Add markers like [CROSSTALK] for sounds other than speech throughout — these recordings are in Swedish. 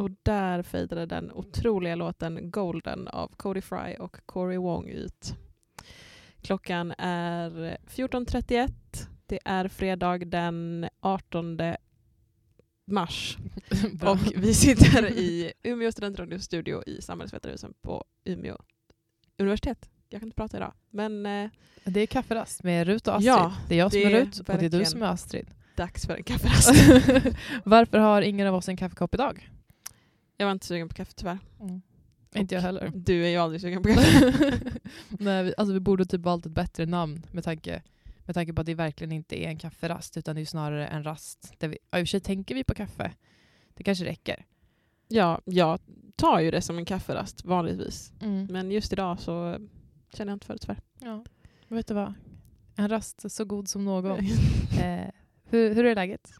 Och där fejdade den otroliga låten Golden av Cody Fry och Corey Wong ut. Klockan är 14.31. Det är fredag den 18 mars [LAUGHS] och vi sitter i Umeå studentradios studio i Samhällsvetarhusen på Umeå universitet. Jag kan inte prata idag, men eh, Det är kafferast med Rut och Astrid. Ja, det är jag som är Rut och det är du som är Astrid. dags för en kafferast. [LAUGHS] Varför har ingen av oss en kaffekopp idag? Jag var inte sugen på kaffe tyvärr. Inte jag heller. Du är ju aldrig sugen på kaffe. [LAUGHS] Nej, vi, alltså vi borde typ valt ett bättre namn med tanke, med tanke på att det verkligen inte är en kafferast utan det är ju snarare en rast. Där vi, ja, I och för sig tänker vi på kaffe. Det kanske räcker. ja, jag tar ju det som en kafferast vanligtvis. Mm. Men just idag så känner jag inte för det tyvärr. Ja. Vet du vad? En rast så god som någon. eh, hur, hur är läget?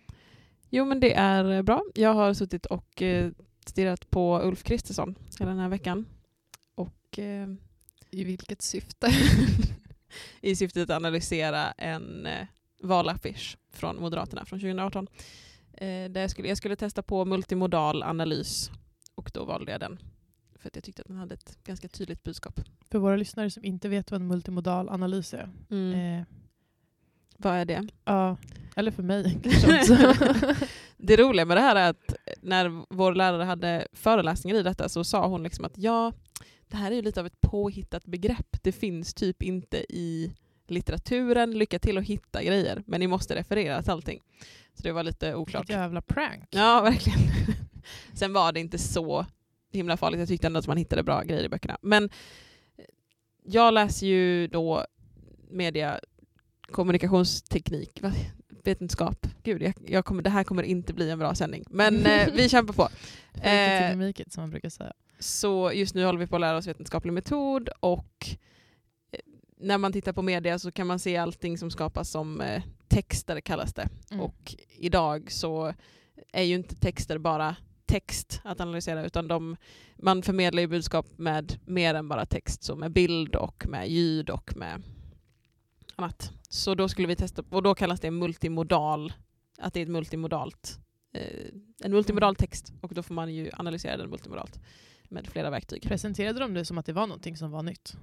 Jo men det är bra. Jag har suttit och eh, stirrat på Ulf Kristersson hela den här veckan. Och eh, I vilket syfte? [LAUGHS] i syfte att analysera en eh, valaffisch från Moderaterna från 2018. Eh, där jag, skulle, jag skulle testa på multimodal analys och då valde jag den. För att jag tyckte att den hade ett ganska tydligt budskap. För våra lyssnare som inte vet vad en multimodal analys är. Eh, Vad är det? ja, eller för mig [LAUGHS] kanske det roliga med det här är att när vår lärare hade föreläsningar i detta så sa hon liksom att ja, det här är ju lite av ett påhittat begrepp. Det finns typ inte i litteraturen. Lycka till att hitta grejer, men ni måste referera till allting. Så det var lite oklart. Vilket jävla prank. Ja, [LAUGHS] verkligen. Sen var det inte så himla farligt. Jag tyckte ändå att man hittade bra grejer i böckerna. Men jag läser ju då media, kommunikationsteknik, vetenskap. Gud, jag, jag kommer, det här kommer inte bli en bra sändning. Men eh, [LAUGHS] vi kämpar på. Eh, it, som man brukar säga. Så just nu håller vi på att lära oss vetenskaplig metod och eh, när man tittar på media så kan man se allting som skapas som eh, texter kallas det. Mm. Och idag så är ju inte texter bara text att analysera utan de, man förmedlar ju budskap med mer än bara text, så med bild och med ljud och med annat. Så då skulle vi testa, och då kallas det multimodal, att det är ett multimodalt, eh, en multimodal text och då får man ju analysera den multimodalt med flera verktyg. Presenterade de det som att det var någonting som var nytt?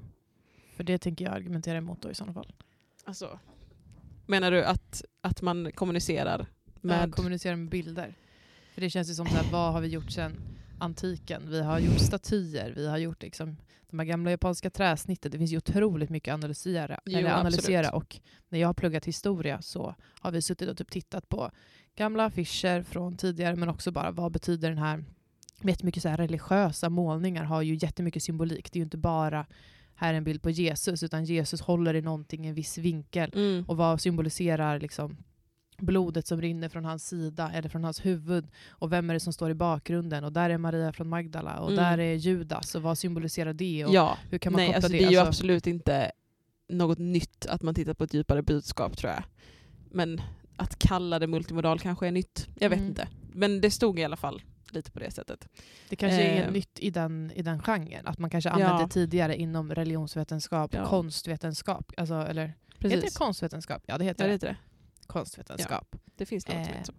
För det tänker jag argumentera emot då i sådana fall. Alltså, menar du att, att man kommunicerar med... Med... Kommunicera med bilder. För det känns ju som så här, vad har vi gjort sedan antiken? Vi har gjort statyer, vi har gjort liksom de här gamla japanska träsnitten. Det finns ju otroligt mycket att analysera. Jo, eller analysera. absolut. Och när jag har pluggat historia så har vi suttit och typ tittat på gamla affischer från tidigare men också bara vad betyder den här jättemycket så här religiösa målningar har ju jättemycket symbolik. Det är ju inte bara här är en bild på Jesus utan Jesus håller i någonting i en viss vinkel. Mm. Och vad symboliserar liksom blodet som rinner från hans sida eller från hans huvud och vem är det som står i bakgrunden och där är Maria från Magdala och Mm. där är Judas och vad symboliserar det och Ja, hur kan man nej, koppla alltså, det? det är ju Alltså, absolut inte något nytt att man tittar på ett djupare budskap tror jag. Men att kalla det multimodal kanske är nytt. Jag vet Mm. inte. Men det stod i alla fall lite på det sättet. det kanske är eh, nytt i den, i den genren. Att man kanske Ja. använde det tidigare inom religionsvetenskap, Ja. konstvetenskap. Alltså, eller, Precis. heter det konstvetenskap? Ja, det heter ja, det. heter det. Konstvetenskap. Det finns något som Eh, heter så.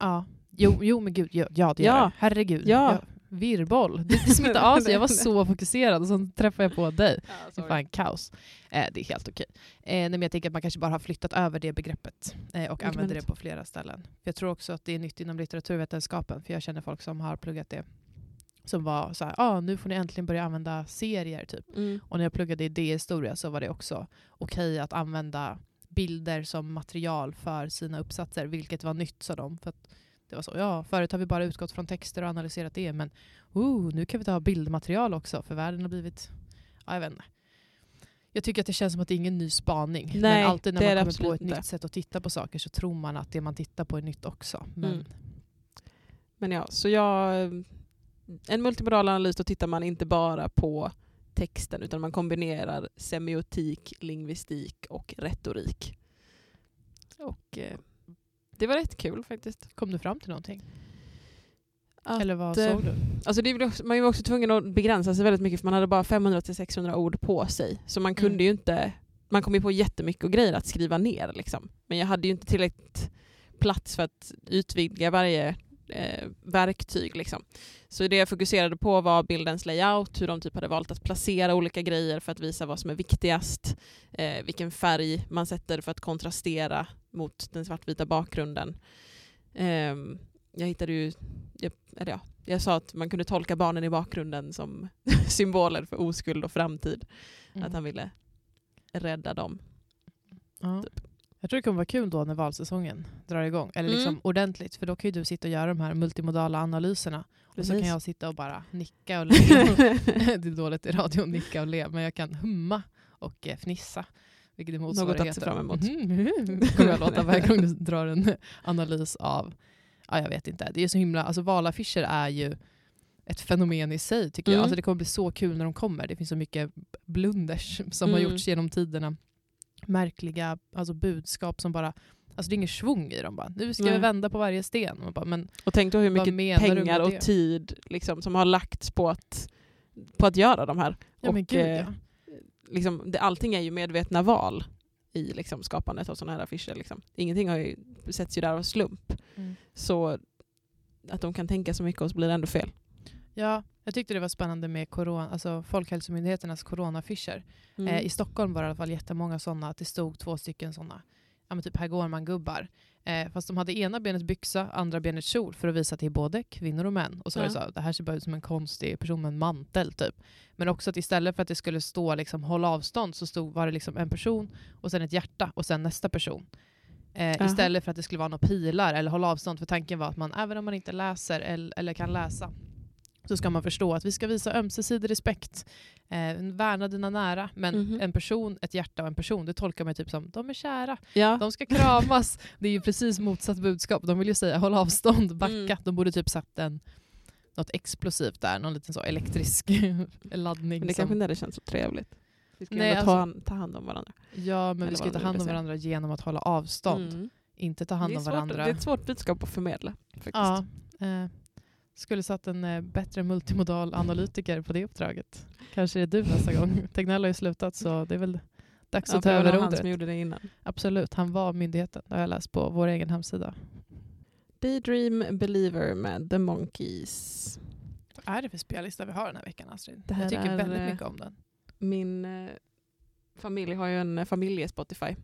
Ja. Jo, jo, men gud, ja, ja det gör Ja. det. Herregud. Ja. virrboll. Det, smittar av sig. Jag var så fokuserad och så träffade jag på dig. Det är fan kaos. Eh, det är helt okej. Eh, nej, men jag tänker att man kanske bara har flyttat över det begreppet eh, och Mycket använder det på flera ställen. Jag tror också att det är nytt inom litteraturvetenskapen, för jag känner folk som har pluggat det. Som var så här, ah, nu får ni äntligen börja använda serier typ. Mm. Och när jag pluggade idéhistoria så var det också okej att använda bilder som material för sina uppsatser, vilket var nytt sa de. För det var så, ja, förut har vi bara utgått från texter och analyserat det, men oh, nu kan vi ta bildmaterial också, för världen har blivit... Ja, jag vet inte. Jag tycker att det känns som att det är ingen ny spaning. Nej, men alltid när man kommer på ett inte. nytt sätt att titta på saker så tror man att det man tittar på är nytt också. Men Mm. Men ja, så jag... En multimodal analys, då tittar man inte bara på texten utan man kombinerar semiotik, lingvistik och retorik. Och eh, det var rätt kul faktiskt. kom du fram till någonting? Att, Eller vad eh, såg du? Alltså det man var också tvungen att begränsa sig väldigt mycket för man hade bara 500-600 ord på sig. Så man kunde Mm. ju inte... Man kom ju på jättemycket och grejer att skriva ner. Liksom. Men jag hade ju inte tillräckligt plats för att utvidga varje eh, verktyg. Liksom. Så det jag fokuserade på var bildens layout, hur de typ hade valt att placera olika grejer för att visa vad som är viktigast, eh, vilken färg man sätter för att kontrastera mot den svartvita bakgrunden. Eh, jag hittade ju, jag, eller ja, jag sa att man kunde tolka barnen i bakgrunden som [LAUGHS] symboler för oskuld och framtid. Mm. Att han ville rädda dem. Ja. typ. Jag tror det kommer vara kul då när valsäsongen drar igång. Eller liksom Mm. ordentligt. För då kan ju du sitta och göra de här multimodala analyserna. Och så kan jag sitta och bara nicka och le. [LAUGHS] det är dåligt i radio att nicka och le. Men jag kan humma och eh, fnissa. Vilket är Något att se fram emot. Mhm. kommer jag låta varje gång du drar en analys av... Ja, jag vet inte. Det är så himla... Alltså valaffischer är ju ett fenomen i sig tycker jag. Mm. Alltså, det kommer bli så kul när de kommer. Det finns så mycket blunders som har Mm. gjorts genom tiderna. Märkliga alltså budskap som bara... Alltså det är ingen svung i dem. Bara. Nu ska vi Nej. vända på varje sten. Bara, men Och tänk då hur mycket pengar och tid liksom, som har lagts på att, på att göra de här. ja, men och, gud eh, ja. liksom, det, allting är ju medvetna val i liksom, skapandet av sådana här affischer. Liksom. Ingenting har ju, sätts ju där av slump. Mm. Så att de kan tänka så mycket och så blir det ändå fel. Ja, jag tyckte det var spännande med corona, alltså Folkhälsomyndigheternas coronaaffischer. Mm. Eh, I Stockholm var det i alla fall jättemånga sådana, att det stod två stycken sådana, ja men typ här går man gubbar. Eh, fast de hade ena benet byxa, andra benet kjol för att visa att det är både kvinnor och män. Och så var det Ja. så, det här ser bara ut som en konstig person med en mantel typ. Men också att istället för att det skulle stå liksom håll avstånd så stod, var det liksom en person och sen ett hjärta och sen nästa person. Eh, istället för att det skulle vara några pilar eller håll avstånd. För tanken var att man, även om man inte läser eller, eller kan läsa, så ska man förstå att vi ska visa ömsesidig respekt. Eh, värna dina nära. Men Mhm. en person, ett hjärta och en person, det tolkar man typ som de är kära, ja. de ska kramas. [LAUGHS] det är ju precis motsatt budskap. De vill ju säga håll avstånd, backa. Mm. De borde typ satt en, något explosivt där, någon liten så elektrisk [LAUGHS] laddning. Men det som, kanske inte hade känts så trevligt. Vi ska Nej, ändå alltså- ta, han- ta hand om varandra. ja, men eller vi ska ta hand om varandra genom att hålla avstånd. Mm. Inte ta hand om svårt, varandra. det är ett svårt budskap att förmedla. Faktiskt. Ja, eh, skulle satt en eh, bättre multimodal analytiker på det uppdraget. Kanske är det du nästa gång. [LAUGHS] Tegnell har ju slutat så det är väl dags Ja, att ta över nog han som gjorde det innan. Absolut, han var myndigheten. Det har jag läst på vår egen hemsida. Daydream Believer med The Monkeys. Vad är det för spellista vi har den här veckan Astrid? Det här jag tycker är, väldigt eh, mycket om den. Min eh, familj har ju en familje-Spotify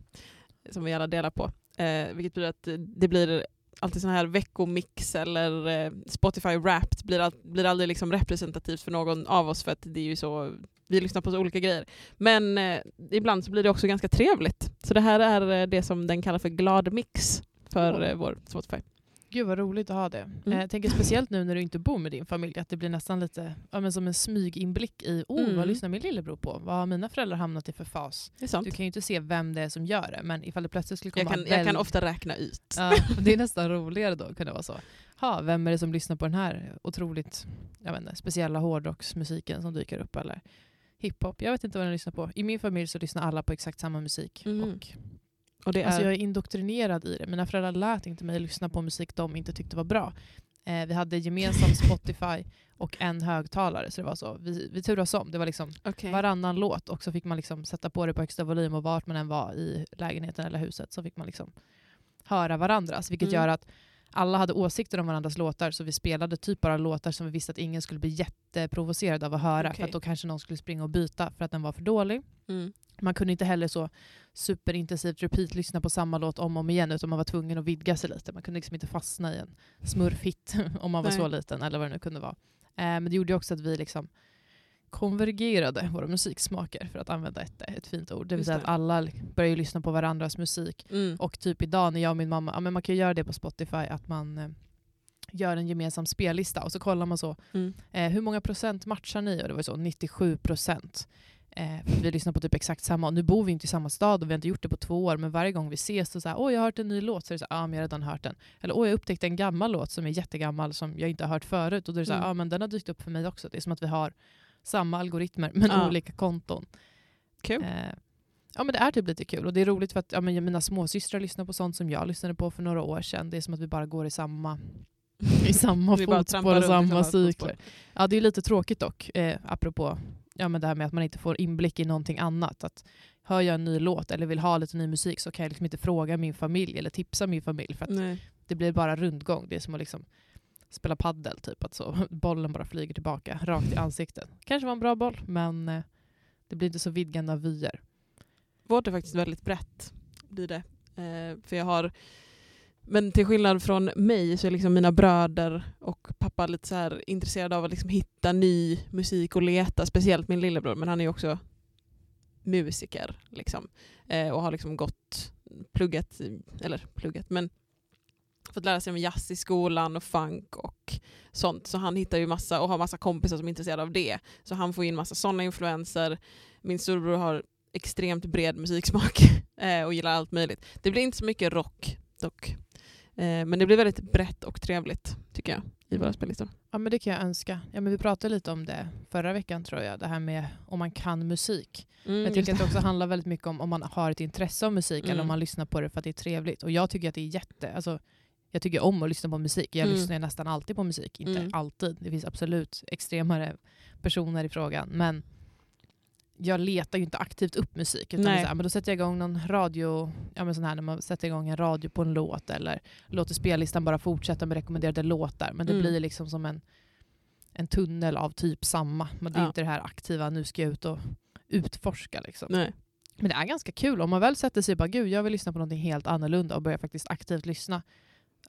som vi alla delar på. Eh, vilket betyder att det blir alltid sån här veckomix eller eh, Spotify Wrapped blir, all, blir aldrig liksom representativt för någon av oss för att det är ju så vi lyssnar på så olika grejer. Men eh, ibland så blir det också ganska trevligt. Så det här är eh, det som den kallar för glad mix för eh, vår Spotify. Gud vad roligt att ha det. Mm. Eh, Jag tänker speciellt nu när du inte bor med din familj att det blir nästan lite ja, men som en smyginblick i oh, Mm. vad lyssnar min lillebror på? Vad har mina föräldrar hamnat i för fas? Det. Du kan ju inte se vem det är som gör det men ifall det plötsligt skulle komma Jag kan, jag kan väl- ofta räkna ut. Ja, det är nästan roligare då, kunde vara så. Ha, vem är det som lyssnar på den här otroligt jag vet inte, speciella hårdrocksmusiken som dyker upp? Eller hiphop? Jag vet inte vad den lyssnar på. I min familj så lyssnar alla på exakt samma musik. Mhm. Och, Och det är, alltså jag är indoktrinerad i det. Mina föräldrar lät inte mig lyssna på musik de inte tyckte var bra. Eh, vi hade gemensam [LAUGHS] Spotify och en högtalare. Så det var så. Vi, vi turas om. Det var liksom Okej. varannan låt och så fick man liksom sätta på det på högsta volym och vart man än var i lägenheten eller huset så fick man liksom höra varandras. Vilket Mm. gör att alla hade åsikter om varandras låtar så vi spelade typ bara låtar som vi visste att ingen skulle bli jätteprovocerad av att höra för Okej. att då kanske någon skulle springa och byta för att den var för dålig. Mm. Man kunde inte heller så superintensivt repeat-lyssna på samma låt om och om igen utan man var tvungen att vidga sig lite. Man kunde liksom inte fastna i en smurfhit [LAUGHS] om man var Nej. så liten eller vad det nu kunde vara. Eh, men det gjorde också att vi liksom konvergerade våra musiksmaker för att använda ett, ett fint ord. Det vill Just säga det. att alla började lyssna på varandras musik. Mm. Och typ idag när jag och min mamma, ja, men man kan ju göra det på Spotify att man eh, gör en gemensam spellista och så kollar man så Mm. Eh, hur många procent matchar ni? Och det var ju så 97 procent. Eh, vi lyssnar på typ exakt samma. Och nu bor vi inte i samma stad och vi har inte gjort det på två år. Men varje gång vi ses så säger åh jag har hört en ny låt. Så är det så ja men jag har redan hört den. Eller åh jag upptäckte en gammal låt som är jättegammal som jag inte har hört förut. Och då är det så här, Mm. ja men den har dykt upp för mig också. Det är som att vi har samma algoritmer men Ja. olika konton. Kul. Eh, ja men det är typ lite kul. Och det är roligt för att ja, men mina småsystrar lyssnar på sånt som jag lyssnade på för några år sedan. Det är som att vi bara går i samma i samma [LAUGHS] fotspår och samma cykler. Ja, det är lite tråkigt dock, eh, apropå ja, men det här med att man inte får inblick i någonting annat. Att hör jag en ny låt eller vill ha lite ny musik så kan jag liksom inte fråga min familj eller tipsa min familj för det blir bara rundgång. Det är som att liksom spela paddel, typ att så [LAUGHS] bollen bara flyger tillbaka rakt i ansiktet. Kanske var en bra boll, men eh, det blir inte så vidgande av vyer. Vårt är faktiskt väldigt brett. Blir det. Eh, för jag har, men till skillnad från mig så är liksom mina bröder och pappa lite så här intresserade av att liksom hitta ny musik och leta. Speciellt min lillebror, men han är ju också musiker. Liksom. Eh, och har liksom gått, pluggat, eller pluggat, men fått lära sig om jazz i skolan och funk och sånt. Så han hittar ju massa och har massa kompisar som är intresserade av det. Så han får in massa sådana influenser. Min storebror har extremt bred musiksmak [LAUGHS] eh, och gillar allt möjligt. Det blir inte så mycket rock dock. Eh, men det blir väldigt brett och trevligt tycker jag i våra spellistor. Ja men det kan jag önska. Ja, men vi pratade lite om det förra veckan tror jag, det här med om man kan musik. Mm, jag tycker att det också handlar väldigt mycket om om man har ett intresse av musik eller Mm. om man lyssnar på det för att det är trevligt. Och jag tycker att det är jätte... Alltså, jag tycker om att lyssna på musik. Jag Mm. lyssnar nästan alltid på musik. Inte Mm. alltid. Det finns absolut extremare personer i frågan. Men jag letar ju inte aktivt upp musik. Utan så här, men då sätter jag igång någon radio, ja, men sån här, när man sätter igång en radio på en låt eller låter spellistan bara fortsätta med rekommenderade låtar. Men det Mm. blir liksom som en, en tunnel av typ samma. Men det är Ja. inte det här aktiva, nu ska jag ut och utforska. Liksom. Nej. Men det är ganska kul om man väl sätter sig och bara gud jag vill lyssna på någonting helt annorlunda och börjar faktiskt aktivt lyssna.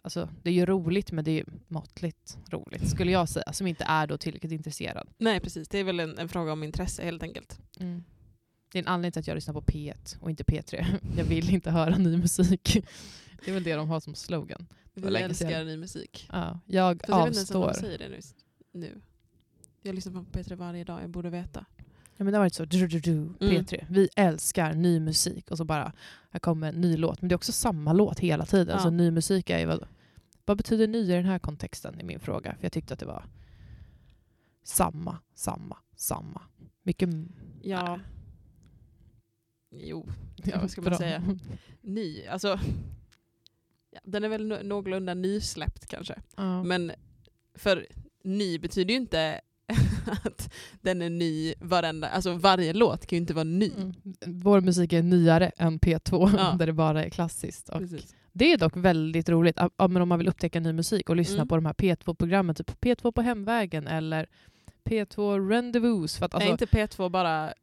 Alltså, det är ju roligt men det är ju måttligt roligt skulle jag säga som inte är då tillräckligt intresserad. Nej precis, det är väl en, en fråga om intresse helt enkelt. Det är en anledning till att jag lyssnar på P1 och inte P3. [LAUGHS] Jag vill inte höra ny musik. [LAUGHS] Det är väl det de har som slogan. Vi älskar ny musik. Ja, jag Fast jag vet inte ens om avstår. de säger det nu. nu. Jag lyssnar på P3 varje dag, jag borde veta. Ja, men det har varit så, du, du, du, Mm. P3, vi älskar ny musik och så bara, här kommer en ny låt. Men det är också samma låt hela tiden. Ja. Så ny musik är ju vad, vad betyder ny i den här kontexten? är min fråga. För jag tyckte att det var samma, samma, samma. Mycket... Ja. Jo, [LAUGHS] Ja, vad ska man säga? ny. Alltså, ja, den är väl nå- någorlunda nysläppt kanske. Ja. Men för ny betyder ju inte [LAUGHS] att den är ny varenda, alltså varje låt kan ju inte vara ny. Mm. Vår musik är nyare än P2 Ja. [LAUGHS] där det bara är klassiskt. Och Precis. Det är dock väldigt roligt men om man vill upptäcka ny musik och lyssna Mm. på de här P2-programmen, typ P2 på hemvägen eller P2 Rendezvous. För att, alltså, är inte P2 bara...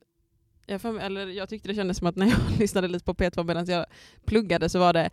Jag, för, eller jag tyckte det kändes som att när jag [LAUGHS] lyssnade lite på P2 medan jag pluggade så var det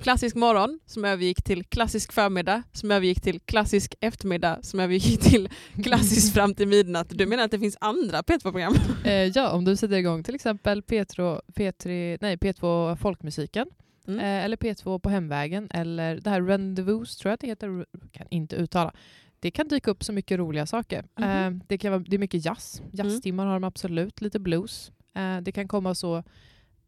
klassisk morgon som övergick till klassisk förmiddag som övergick till klassisk eftermiddag som övergick till [LAUGHS] klassisk fram till midnatt. Du menar att det finns andra P2-program? Eh, ja, om du sätter igång till exempel P2, P3, nej, P2 Folkmusiken Mm. eh, eller P2 på hemvägen eller det här Rendezvous tror jag att det heter, kan inte uttala. Det kan dyka upp så mycket roliga saker. Mhm. Eh, det, kan vara, det är mycket jazz. Jazztimmar har de absolut. Lite blues. Eh, det kan komma så...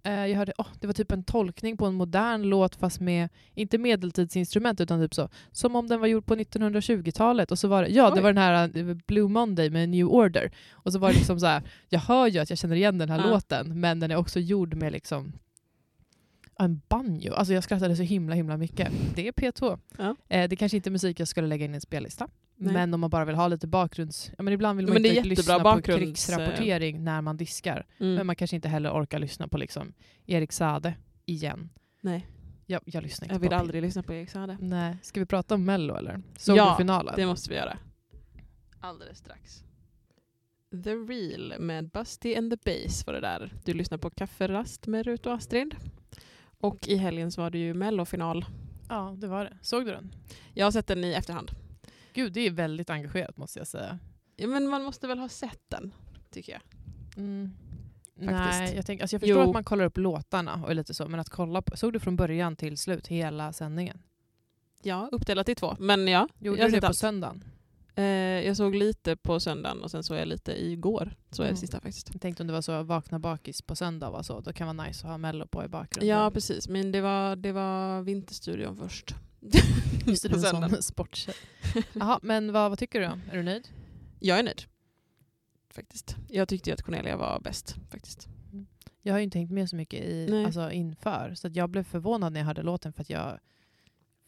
Eh, jag hörde, oh, det var typ en tolkning på en modern låt fast med, inte medeltidsinstrument utan typ så, som om den var gjord på 1920-talet. Och så var det, ja, det Oj. var den här eh, Blue Monday med New Order. Och så var det liksom så här, jag hör ju att jag känner igen den här Ja. låten men den är också gjord med liksom en banjo. Alltså jag skrattade så himla himla mycket. Det är P2. Ja. Eh, det kanske inte är musik jag skulle lägga in i en spellista. Nej. Men om man bara vill ha lite bakgrunds... Ja, men ibland vill man Men inte lyssna bakgrunds- på krigsrapportering när man diskar. Mm. Men man kanske inte heller orkar lyssna på liksom Erik Sade igen. Nej, Jag, jag lyssnar inte jag vill på aldrig lyssna på Erik Saade. Nej. Ska vi prata om Mello eller? Såg Ja? Det måste vi göra. Alldeles strax. The Real med Busty and the Bass var det där. Du lyssnar på Kafferast med Rut och Astrid. Och i helgen så var det ju mellofinal. Ja, det var det. Såg du den? Jag har sett den i efterhand. Gud, det är väldigt engagerat måste jag säga. Ja, men man måste väl ha sett den, tycker jag. Mm. Faktiskt. Nej, jag, tänk, alltså jag förstår Jo. att man kollar upp låtarna och lite så, men att kolla på, såg du från början till slut hela sändningen? Ja, uppdelat i två. Men ja, Gjorde jag du det på allt. söndagen? Eh, jag såg lite på söndagen och sen såg jag lite igår. Så är det Mm. sista faktiskt. Jag tänkte om det var så vakna bakis på söndag var så, då kan vara nice att ha Mello på i bakgrunden. Ja, precis. Men det var, det var Vinterstudion först. [LAUGHS] Just det, du [LAUGHS] sån sporttjej. [LAUGHS] Jaha, men vad, vad tycker du då? Är du nöjd? Jag är nöjd. Faktiskt. Jag tyckte ju att Cornelia var bäst. faktiskt. Jag har ju inte tänkt med så mycket i, Nej. alltså, inför, så att jag blev förvånad när jag hörde låten för att jag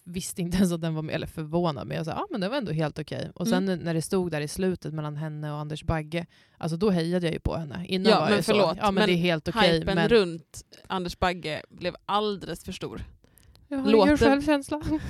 visste inte ens att den var med, eller förvånad, men jag sa ah, men den var ändå helt okej. Och sen när det stod där i slutet mellan henne och Anders Bagge, alltså då hejade jag ju på henne. Innan Ja, var men jag förlåt, så, ja men, men det är helt okej. Hypen men runt Anders Bagge blev alldeles för stor. jag har låten- ingen självkänsla. [LAUGHS]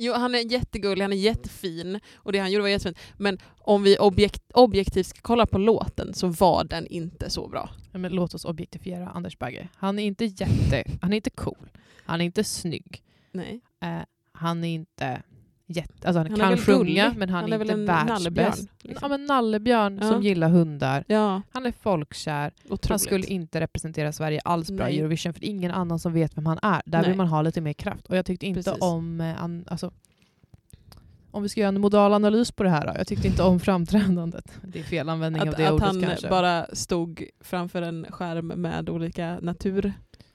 Jo, han är jättegullig, han är jättefin och det han gjorde var jättefint. Men om vi objekt, objektivt ska kolla på låten så var den inte så bra. Ja, men låt oss objektifiera Anders Bagge. Han är inte jätte... Han är inte cool. Han är inte snygg. Nej. Eh, han är inte jätte... Alltså han, Han kan sjunga, men han, Han är, är väl inte världsbäst. nallebjörn, liksom. Ja, men nallebjörn Ja. som gillar hundar. Ja, Han är folkkär. otroligt. Han skulle inte representera Sverige alls bra i. Eurovision för ingen annan som vet vem han är. Där Nej. vill man ha lite mer kraft. Och jag tyckte inte Precis. om... Eh, an, alltså, om vi ska göra en modal analys på det här då. Jag tyckte inte om framträdandet. Det är fel användning av Att, det att ordet han kanske. bara stod framför en skärm med olika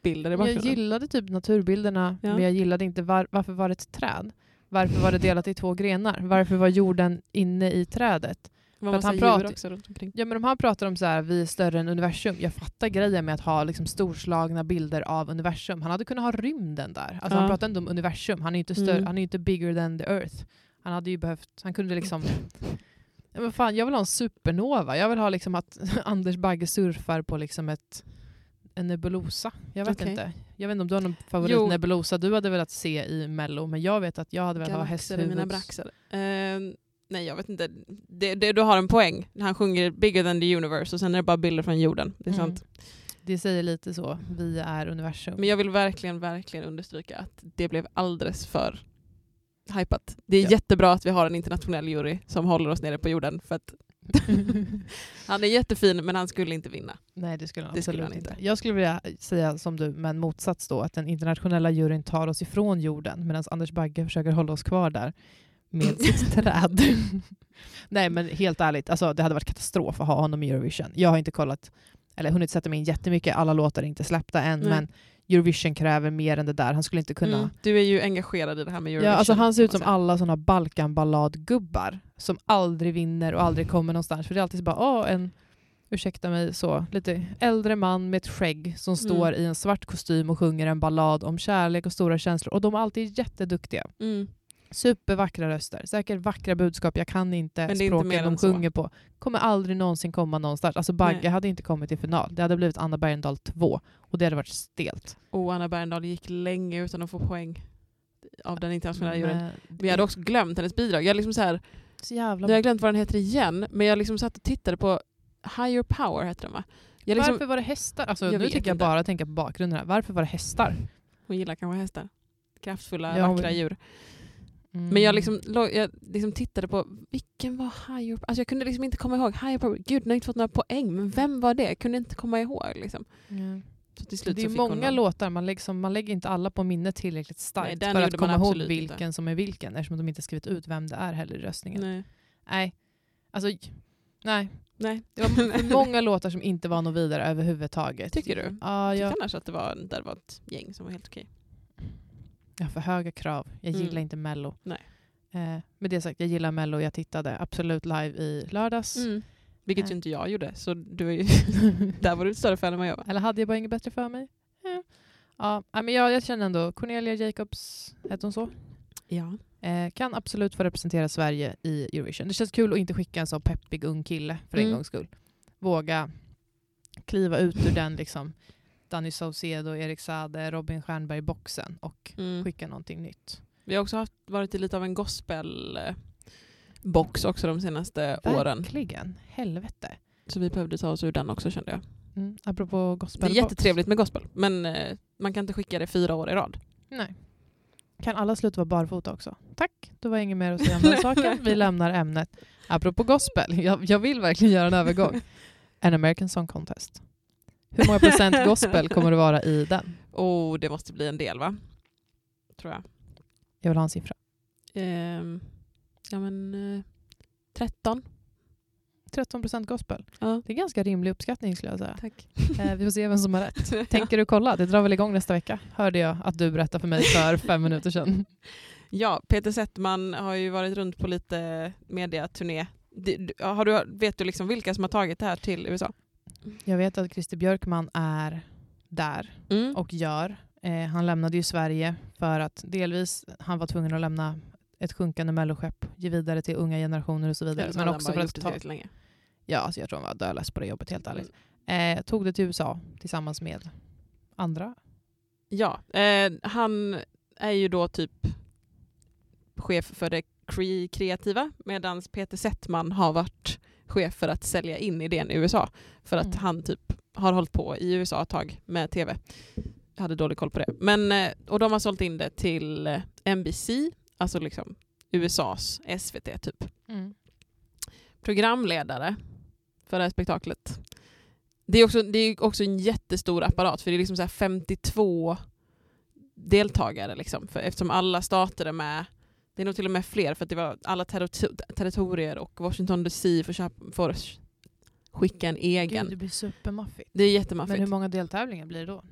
naturbilder i jag bakgrunden. gillade typ naturbilderna, Ja. men jag gillade inte var, varför var det ett träd? Varför var det delat i två grenar? Varför var jorden inne i trädet? För att han pratar- också runt omkring. Ja men de här pratar om så här, vi är större än universum. Jag fattar grejen med att ha liksom storslagna bilder av universum. Han hade kunnat ha rymden där. Alltså han Ja. pratar inte om universum, han är inte större, Mm. han är inte bigger than the earth. Han hade ju behövt, han kunde liksom Ja, men fan, jag vill ha en supernova. Jag vill ha liksom att [LAUGHS] Anders Bagge surfar på liksom ett, en nebulosa. Jag vet Okej. inte. Jag vet inte om du har någon favoritnebulosa du hade velat se i Mello, men jag vet att jag hade velat ha i mina braxar. Eh, nej, jag vet inte. Det, det, du har en poäng. Han sjunger bigger than the universe och sen är det bara bilder från jorden. Det är Mm. sant. Det säger lite så, vi är universum. Men jag vill verkligen, verkligen understryka att det blev alldeles för hypat. Det är Ja. jättebra att vi har en internationell jury som håller oss nere på jorden. För att [LAUGHS] han är jättefin men han skulle inte vinna. Nej, det skulle han Det absolut skulle han inte. inte. Jag skulle vilja säga som du, men motsats då, att den internationella juryn tar oss ifrån jorden medan Anders Bagge försöker hålla oss kvar där med sitt [LAUGHS] träd. Nej, men helt ärligt, alltså, det hade varit katastrof att ha honom i Eurovision. Jag har inte kollat, eller hunnit sätta mig in jättemycket, alla låtar är inte släppta än, Nej. men Eurovision kräver mer än det där. Han skulle inte kunna... Mm. Du är ju engagerad i det här med Eurovision. Ja, alltså han ser ut som alla såna Balkanballadgubbar som aldrig vinner och aldrig kommer någonstans. För det är alltid så bara, åh, en, ursäkta mig, så, lite äldre man med ett skägg som står Mm. i en svart kostym och sjunger en ballad om kärlek och stora känslor. Och de är alltid jätteduktiga. Mm. Supervackra röster, säkert vackra budskap. Jag kan inte inte språken mer de än så. sjunger på. Kommer aldrig någonsin komma någonstans. Alltså Bagge Nej. hade inte kommit till final. Det hade blivit Anna Bergendahl 2 och det hade varit stelt. Och Anna Bergendahl gick länge utan att få poäng av den internationella juryn. Vi hade också glömt hennes bidrag. Jag, liksom så här, så jävla jag har glömt vad den heter igen, men jag liksom satt och tittade på Higher Power, heter den va? Jag liksom, Varför var det hästar? Alltså, Jag nu tycker jag bara tänka på bakgrunden här. Varför var det hästar? Hon gillar kanske hästar. Kraftfulla, Ja, vackra djur. Mm. Men jag, liksom, jag liksom tittade på, vilken var Higher Power? Alltså jag kunde liksom inte komma ihåg. Higher Power, gud den har inte fått några poäng, men vem var det? Jag kunde inte komma ihåg. Liksom. Ja. Så till slut Det är många låtar, man lägger, som, man lägger inte alla på minnet tillräckligt starkt Nej, för att komma ihåg vilken inte. som är vilken eftersom de inte skrivit ut vem det är heller i röstningen. Nej. Nej. Alltså, nej. Nej. Det var [LAUGHS] många låtar som inte var något vidare överhuvudtaget. Tycker du? Ja, Jag jag, tyckte annars att det var, där var ett gäng som var helt okej. jag har för höga krav. Jag Mm. gillar inte Mello. Nej. Eh, med det sagt, jag gillar Mello. Jag tittade absolut live i lördags. Mm. Vilket Nej. ju inte jag gjorde, så du är ju, [LAUGHS] där var du ett större fan än vad jag var. Eller hade jag bara inget bättre för mig? Ja. Ja, men jag, jag känner ändå Cornelia Jacobs, hette hon så? Ja. Eh, kan absolut få representera Sverige i Eurovision. Det känns kul att inte skicka en så peppig ung kille för en Mm. gångs skull. Våga kliva ut ur den liksom Danny Saucedo, Erik Sade, Robin Stjernberg-boxen och Mm. skicka någonting nytt. Vi har också haft, varit i lite av en gospel-box också de senaste åren. Verkligen. Helvete. Så vi behövde ta oss ur den också kände jag. Mm. Apropå Det gospel. är jättetrevligt med gospel, men eh, man kan inte skicka det fyra år i rad. Nej. Kan alla sluta vara barfota också? Tack, då var inget mer att säga om den saken. Vi [LAUGHS] lämnar ämnet. Apropå gospel, jag, jag vill verkligen göra en övergång. [LAUGHS] An American Song Contest. Hur många procent gospel kommer det vara i den? Oh, det måste bli en del va? Tror jag. Jag vill ha en siffra. Ehm, ja men eh, 13. 13 procent gospel. Ja, Det är ganska rimlig uppskattning skulle jag säga. tack. Eh, vi får se vem som har rätt. [LAUGHS] Tänker du kolla? Det drar väl igång nästa vecka? Hörde jag att du berättade för mig för fem minuter sedan. [LAUGHS] Ja, Peter Settman har ju varit runt på lite mediaturné. Har du, vet du liksom vilka som har tagit det här till USA? Jag vet att Christer Björkman är där Mm. och gör. Eh, han lämnade ju Sverige för att delvis han var tvungen att lämna ett sjunkande melloskepp, ge vidare till unga generationer och så vidare. Men också för att ta, länge. ja, alltså jag tror han var dödlös på det jobbet helt ärligt. Mm. Eh, tog det till USA tillsammans med andra. Ja, eh, han är ju då typ chef för det kre- kreativa medan Peter Settman har varit chef för att sälja in idén i USA. För att Mm. han typ har hållit på i USA ett tag med tv. Jag hade dålig koll på det. Men, eh, och de har sålt in det till eh, NBC, alltså liksom USAs SVT typ. Mm. Programledare för det här spektaklet. Det är också, det är också en jättestor apparat för det är liksom så här 52 deltagare liksom, för eftersom alla stater är med. Det är nog till och med fler för att det var alla terri- territorier och Washington DC får, köpa, får skicka en egen. Gud, det blir supermaffigt. det är Men jättemaffigt. hur många deltävlingar blir det då?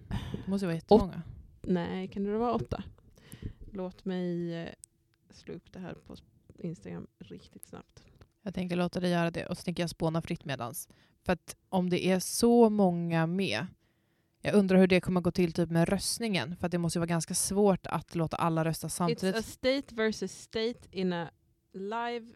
Det måste vara jättemånga. Nej, kan det vara åtta? Låt mig eh, slå upp det här på Instagram riktigt snabbt. Jag tänker låta dig göra det och så tänker jag spåna fritt medans. För att om det är så många med, jag undrar hur det kommer gå till typ med röstningen. För att det måste vara ganska svårt att låta alla rösta samtidigt. It's a state versus state in a live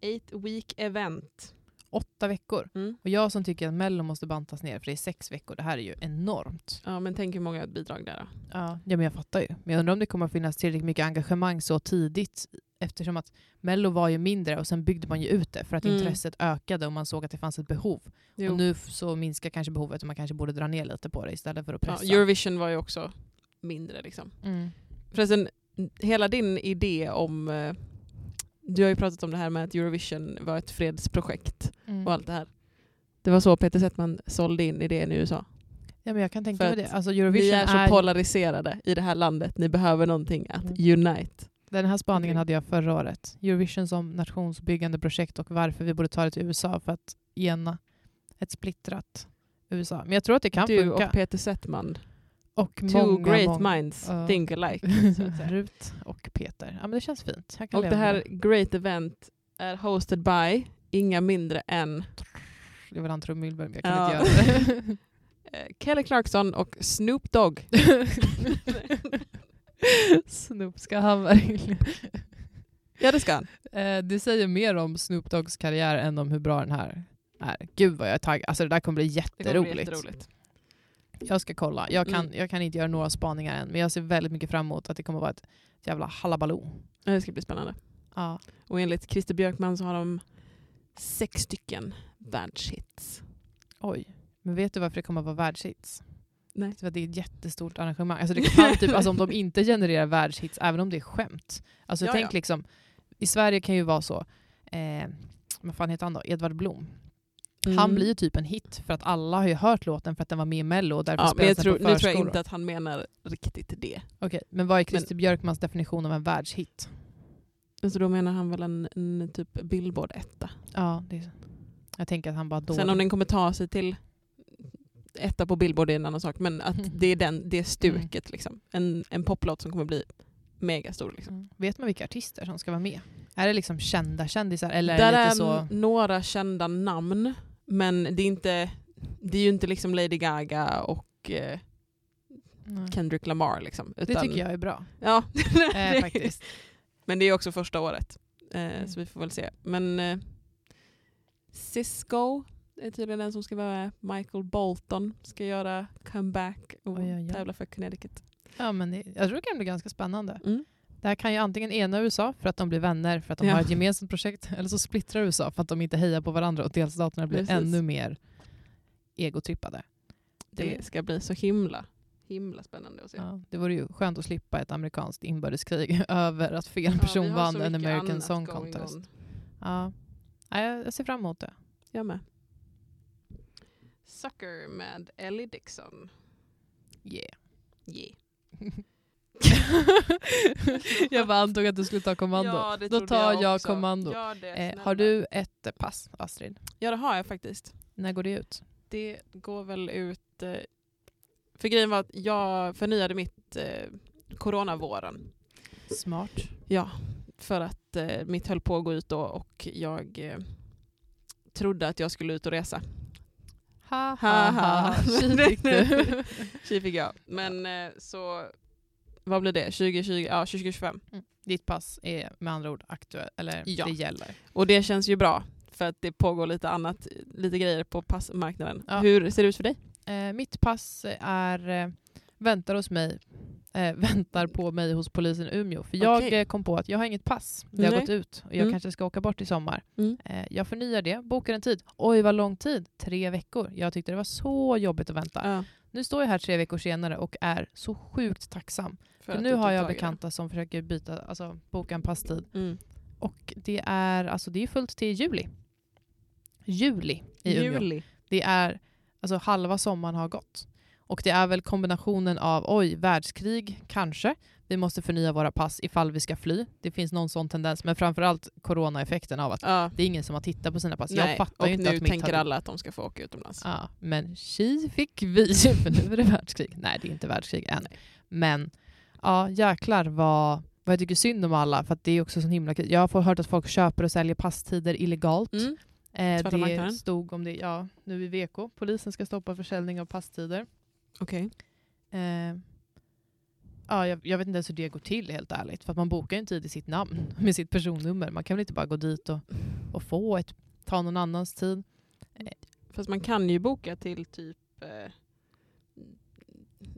eight week event. Åtta veckor. Mm. Och jag som tycker att Mello måste bantas ner, för det är sex veckor, det här är ju enormt. Ja, men tänk hur många bidrag där då. Ja, ja men jag fattar ju. Men jag undrar om det kommer att finnas tillräckligt mycket engagemang så tidigt eftersom att Mello var ju mindre och sen byggde man ju ut det för att Mm. intresset ökade och man såg att det fanns ett behov. Jo. Och nu så minskar kanske behovet och man kanske borde dra ner lite på det istället för att ja, pressa. Eurovision var ju också mindre. Liksom. mm. Förresten, hela din idé om... Du har ju pratat om det här med att Eurovision var ett fredsprojekt Mm. och allt det här. Det var så Peter Settman sålde in idén i USA. Ja, men jag kan tänka mig det. Alltså Vi Eurovision är så är, polariserade i det här landet. Ni behöver någonting att Mm. unite. Den här spaningen hade jag förra året. Eurovision som nationsbyggande projekt och varför vi borde ta det till USA för att ena ett splittrat USA. Men jag tror att det kan du funka. och Peter Settman. Och Two många, great många. minds Ja. think alike. [LAUGHS] Rut och Peter. Ja, men det känns fint. Och det med här great event är hosted by inga mindre än Jag vill ha en trumvirvel, men jag kan Ja. inte göra det. [LAUGHS] eh, Kelly Clarkson och Snoop Dogg. [LAUGHS] Snoop, ska han verkligen... Ja det ska han. Eh, det säger mer om Snoop Doggs karriär än om hur bra den här är. Gud vad jag är taggad. Alltså det där kommer bli Det kommer bli jätteroligt. Jag ska kolla. Jag kan, Mm. jag kan inte göra några spaningar än, men jag ser väldigt mycket fram emot att det kommer vara ett jävla halabaloo. Ja, Det ska bli spännande. Ja. Och enligt Christer Björkman så har de sex stycken världshits. Oj. Men vet du varför det kommer att vara världshits? Nej. För att det är ett jättestort arrangemang. Alltså det kan typ, alltså om de inte genererar världshits, även om det är skämt. Alltså Ja, tänk ja. liksom, i Sverige kan ju vara så, eh, vad fan heter han då? Edvard Blom. Han Mm. blir ju typ en hit för att alla har ju hört låten för att den var med i Mello och därför Ja, men jag spelas tror, den på nu tror jag förskolor. inte att han menar riktigt det. Okej, men vad är Christer Björkmans definition av en världshit? Alltså då menar han väl en, en typ Billboard-etta. Ja, det är, jag tänker att han bara dålig. Sen om den kommer ta sig till etta på Billboard är en annan sak. Men att det är den, det stuket. Liksom. En, en poplåt som kommer bli megastor. Liksom. Mm. Vet man vilka artister som ska vara med? Är det liksom kända kändisar eller är Där det är lite så... n- några kända namn. Men det är, inte, det är ju inte liksom Lady Gaga och eh. Kendrick Lamar. Liksom, Det utan, tycker jag är bra. Ja, [LAUGHS] Eh, [LAUGHS] faktiskt. Men det är också första året. Eh, Mm. Så vi får väl se. Men eh, Cisco är tydligen den som ska vara med. Michael Bolton ska göra comeback och Oj, oj, oj. tävla för Connecticut. Ja, men det, jag tror det kan bli ganska spännande. Mm. Det här kan ju antingen ena USA för att de blir vänner för att de Ja. har ett gemensamt projekt, eller så splittrar USA för att de inte hejar på varandra och delstaterna blir Precis. ännu mer egotrippade. Det Det- ska bli så himla, himla spännande att se. Ja, det vore ju skönt att slippa ett amerikanskt inbördeskrig [LAUGHS] över att fel person har vann en American Song Contest. on. Ja. Ja, jag jag ser fram emot det. Jag med. Sucker med Ellie Dixon. Yeah. Yeah. [LAUGHS] [LAUGHS] jag bara antog att du skulle ta kommando. Ja, det Då tar jag också. kommando. Gör det, Eh, har du ett pass, Astrid? Ja det har jag faktiskt. När går det ut? Det går väl ut... Eh, för grejen var att jag förnyade mitt eh, coronavåren. Smart. Ja, för att eh, mitt höll på att gå ut då och jag eh, trodde att jag skulle ut och resa. Ha, Ha, ha. Tji [LAUGHS] fick du. [LAUGHS] Tji fick jag. Men eh, så, vad blir det? 2020? Ja, 2025. Ditt pass är med andra ord aktuellt, eller Ja. det gäller. Och det känns ju bra för att det pågår lite annat, lite grejer på passmarknaden. Ja. Hur ser det ut för dig? Eh, mitt pass är, eh, väntar hos mig eh, [LAUGHS] väntar på mig hos polisen Umeå. För jag Okej. eh, kom på att jag har inget pass. Det har gått ut och jag Mm. kanske ska åka bort i sommar. Mm. Eh, jag förnyar det, bokar en tid. Oj vad lång tid, tre veckor. Jag tyckte det var så jobbigt att vänta. Ja, Nu står jag här tre veckor senare och är så sjukt tacksam. För, att nu har jag bekanta som försöker byta, alltså, boka en passtid. Mm. Och det är, alltså, det är fullt till juli. Juli i Umeå. Juli. Det är, alltså halva sommaren har gått. Och det är väl kombinationen av, oj, världskrig, kanske. Vi måste förnya våra pass ifall vi ska fly. Det finns någon sån tendens. Men framförallt coronaeffekten av att Ja. det är ingen som har tittat på sina pass. Nej, Jag fattar ju inte nu att mitt tänker hade... alla att de ska få åka utomlands. Ja, men tji fick vi, [LAUGHS] för nu är det världskrig. Nej, det är inte världskrig än. Nej. Men ja, jäklar vad, vad jag tycker synd om alla. För det är också så himla. Jag har hört att folk köper och säljer passtider illegalt. Mm. Eh, det marknaden. stod om det ja, nu i VK. Polisen ska stoppa försäljning av passtider. Okej. Eh, ja, jag, jag vet inte ens hur det går till helt ärligt. För att man bokar ju en tid i sitt namn [LAUGHS] med sitt personnummer. Man kan väl inte bara gå dit och, och få ett, ta någon annans tid. Fast man kan ju boka till typ eh,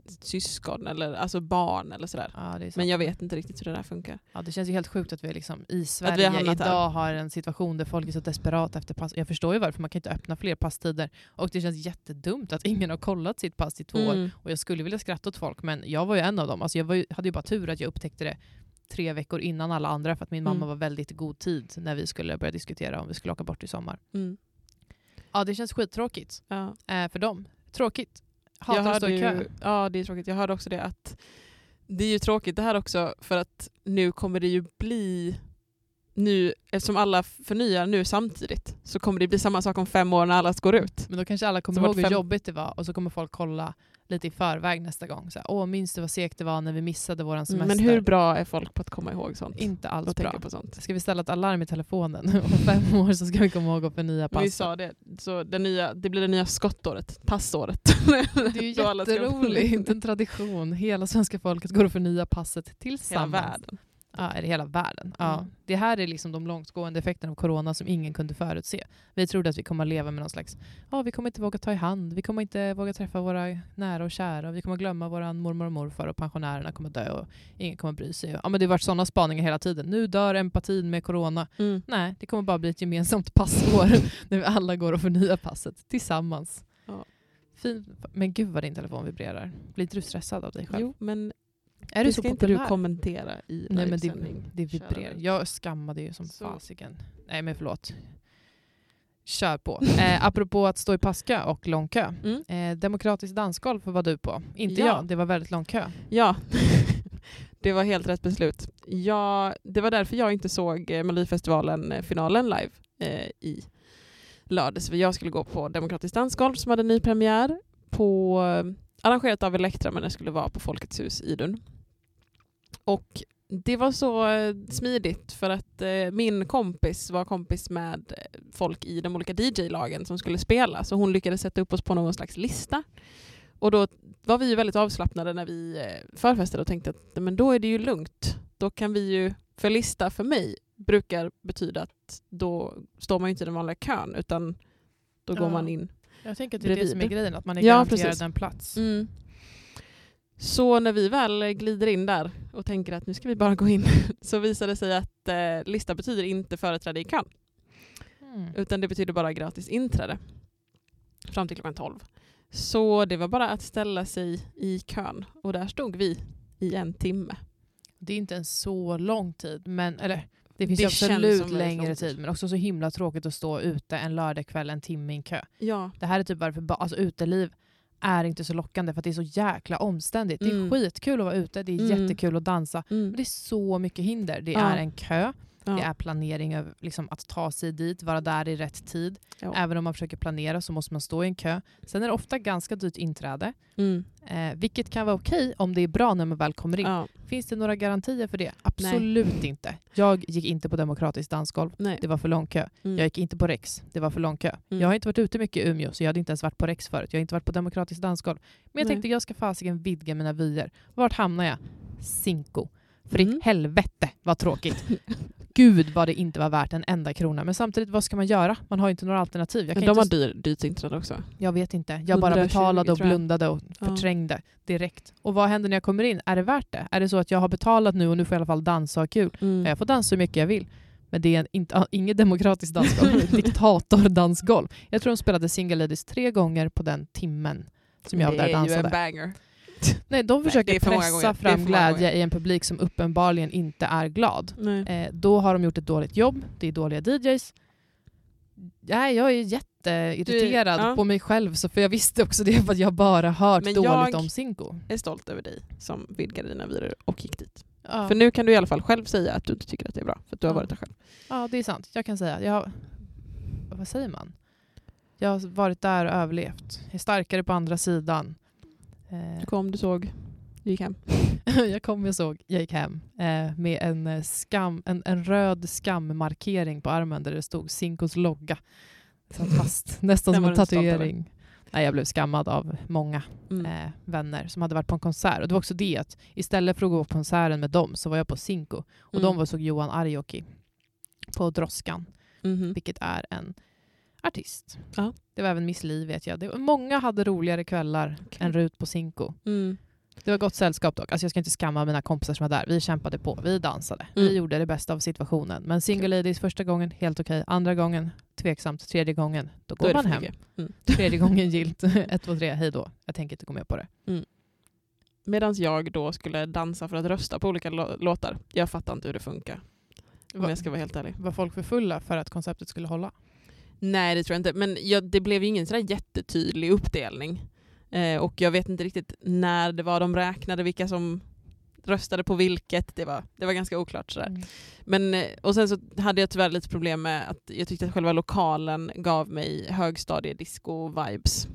syskon eller alltså barn eller sådär. Ja. Men jag vet inte riktigt hur det där funkar. Ja, det känns ju helt sjukt att vi liksom i Sverige har hamnat här. idag har en situation där folk är så desperata efter pass. Jag förstår ju varför, man kan inte öppna fler passtider. Och det känns jättedumt att ingen har kollat sitt pass i två år. Mm. Och jag skulle vilja skratta åt folk, men jag var ju en av dem. Alltså jag ju, hade ju bara tur att jag upptäckte det tre veckor innan alla andra, för att min mamma Mm. var väldigt god tid när vi skulle börja diskutera om vi skulle åka bort i sommar. Mm. Ja, det känns skittråkigt Ja. eh, för dem. Tråkigt. Hatar jag att stå i kö. ju, ja det är tråkigt. Jag hörde också det att det är ju tråkigt det här också för att nu kommer det ju bli nu, eftersom alla förnyar nu samtidigt så kommer det bli samma sak om fem år när alla går ut. Men då kanske alla kommer Så ihåg hur fem- jobbigt det var och så kommer folk kolla lite i förväg nästa gång. Så här, Åh, minns du vad segt det var när vi missade våran semester? Men hur bra är folk på att komma ihåg sånt? Inte alls bra. på sånt. Ska vi ställa ett alarm i telefonen? [LAUGHS] Om fem år så ska vi komma ihåg att förnya Vi passet. sa det, så det, nya, det blir det nya skottåret, passåret. [LAUGHS] Det är ju jätteroligt, en tradition. Hela svenska folket går och förnya passet Hela tillsammans. Världen. Ja, det hela världen? Ja. Mm. Det här är liksom de långtgående effekterna av corona som ingen kunde förutse. Vi trodde att vi kommer att leva med någon slags, ja vi kommer inte våga ta i hand, vi kommer inte våga träffa våra nära och kära, vi kommer glömma våra mormor och morfar och pensionärerna kommer dö och ingen kommer bry sig. Ja, men det har varit sådana spaningar hela tiden. Nu dör empatin med corona. Mm. Nej, det kommer bara bli ett gemensamt passår [LAUGHS] när vi alla går och förnyar passet tillsammans. Ja. Fin. Men gud vad din telefon vibrerar. Blir inte du stressad av dig själv? Jo, men är det du så ska inte populär? du kommentera i Nej men det, det vibrerar. Jag skammade ju som Så. fasiken. Nej men förlåt. Kör på. Eh, [LAUGHS] apropå att stå i passkö och lång kö. Mm. Eh, demokratiskt dansgolf var du på. Inte Ja. jag, det var väldigt lång kö. Ja, [LAUGHS] det var helt rätt beslut. Jag, det var därför jag inte såg eh, Melodifestivalen-finalen live eh, i lördags. Jag skulle gå på Demokratiskt dansgolf som hade ny premiär på, eh, arrangerat av Elektra men det skulle vara på Folkets hus Idun. Och det var så eh, smidigt för att eh, min kompis var kompis med eh, folk i de olika DJ-lagen som skulle spela så hon lyckades sätta upp oss på någon slags lista. Och då var vi väldigt avslappnade när vi eh, förfestade och tänkte att men då är det ju lugnt. Då kan vi ju, för lista för mig brukar betyda att då står man inte i den vanliga kön utan då Ja. går man in. Jag tänker att det är det som är grejen, att man är Ja, garanterad precis. en plats. Mm. Så när vi väl glider in där och tänker att nu ska vi bara gå in [LAUGHS] så visar det sig att eh, lista betyder inte företräde i kön Mm. utan det betyder bara gratis inträde fram till klockan 12. Så det var bara att ställa sig i kön och där stod vi i en timme. Det är inte en så lång tid, men eller det finns Det absolut längre tid. Men också så himla tråkigt att stå ute en lördagkväll en timme i en kö. Ja, Det här är typ varför alltså, uteliv är inte så lockande för att det är så jäkla omständigt. Det är Mm. skitkul att vara ute, det är Mm. jättekul att dansa. Men mm. det är så mycket hinder. Det Ja. är en kö, ja. det är planering av liksom, att ta sig dit, vara där i rätt tid. Ja. Även om man försöker planera så måste man stå i en kö. Sen är det ofta ganska dyrt inträde, Mm. eh, vilket kan vara okej om det är bra när man väl kommer in. Ja. Finns det några garantier för det? Absolut inte. Jag gick inte på demokratiskt dansgolv. Nej. Det var för lång kö. Mm. Jag gick inte på Rex. Det var för lång kö. Mm. Jag har inte varit ute mycket i Umeå så jag hade inte ens varit på Rex förut. Jag har inte varit på demokratiskt dansgolv. Men jag Nej. tänkte jag ska fasiken vidga mina vyer. Vart hamnar jag? Cinco. För i Mm. helvete vad tråkigt. [LAUGHS] gud vad det inte var värt en enda krona. Men samtidigt, vad ska man göra? Man har ju inte några alternativ. Jag, Men kan de inte, dyr, dyrt internet också. jag vet inte. Jag bara 120 betalade och blundade och förträngde direkt. Och vad händer när jag kommer in? Är det värt det? Är det så att jag har betalat nu och nu får jag i alla fall dansa och ha kul? Mm. Jag får dansa så mycket jag vill. Men det är en, inte, [LAUGHS] inget demokratiskt dansgolv, [LAUGHS] diktatordansgolv. Jag tror de spelade Single Ladies tre gånger på den timmen som jag var där och Det är ju en dansade. Nej, de försöker många pressa fram glädje i en publik som uppenbarligen inte är glad. Nej. Eh, då har de gjort ett dåligt jobb, det är dåliga DJs. Nej, jag är jätteirriterad Du- ja. på mig själv, så för jag visste också det för att jag bara hört Men dåligt jag- om Cinco. är stolt över dig som vidgade dina vyer och gick dit. Ja. För nu kan du i alla fall själv säga att du inte tycker att det är bra, för att du har Ja. varit där själv. Ja, det är sant. Jag kan säga. Jag, vad säger man? Jag har varit där och överlevt. Jag är starkare på andra sidan. Eh, Du kom, du såg, du gick hem. [LAUGHS] jag kom och såg, jag gick hem eh, med en, eh, skam, en, en röd skammarkering på armen där det stod Cincos logga. Satt fast, [LAUGHS] nästan som en tatuering. Nej, jag blev skammad av många Mm. eh, vänner som hade varit på en konsert. Och det var också det att istället för att gå på konserten med dem så var jag på Cinco. Och Mm. de var såg Johan Arjoki på Droskan Mhm. vilket är en artist. Ja. Det var även Miss Li vet jag. Det var, många hade roligare kvällar Okej. än Rut på Cinco. Mm. Det var gott sällskap dock. Alltså jag ska inte skamma mina kompisar som var där. Vi kämpade på, vi dansade, Mm. vi gjorde det bästa av situationen. Men Single Ladies första gången, helt okej. Andra gången, tveksamt. Tredje gången, då Då går det man hem. Mm. [LAUGHS] Tredje gången gilt. [LAUGHS] Ett, två, tre, hej då. Jag tänker inte gå med på det. Medan jag då skulle dansa för att rösta på olika lå- låtar. Jag fattar inte hur det funkar. Om Va- jag ska vara helt ärlig. Var folk för fulla för att konceptet skulle hålla? Nej det tror jag inte. Men jag, det blev ju ingen sådär jättetydlig uppdelning. Eh, och jag vet inte riktigt när det var de räknade vilka som röstade på vilket. Det var, det var ganska oklart. Sådär. Mm. Men, eh, och sen så hade jag tyvärr lite problem med att jag tyckte att själva lokalen gav mig högstadiedisco-vibes.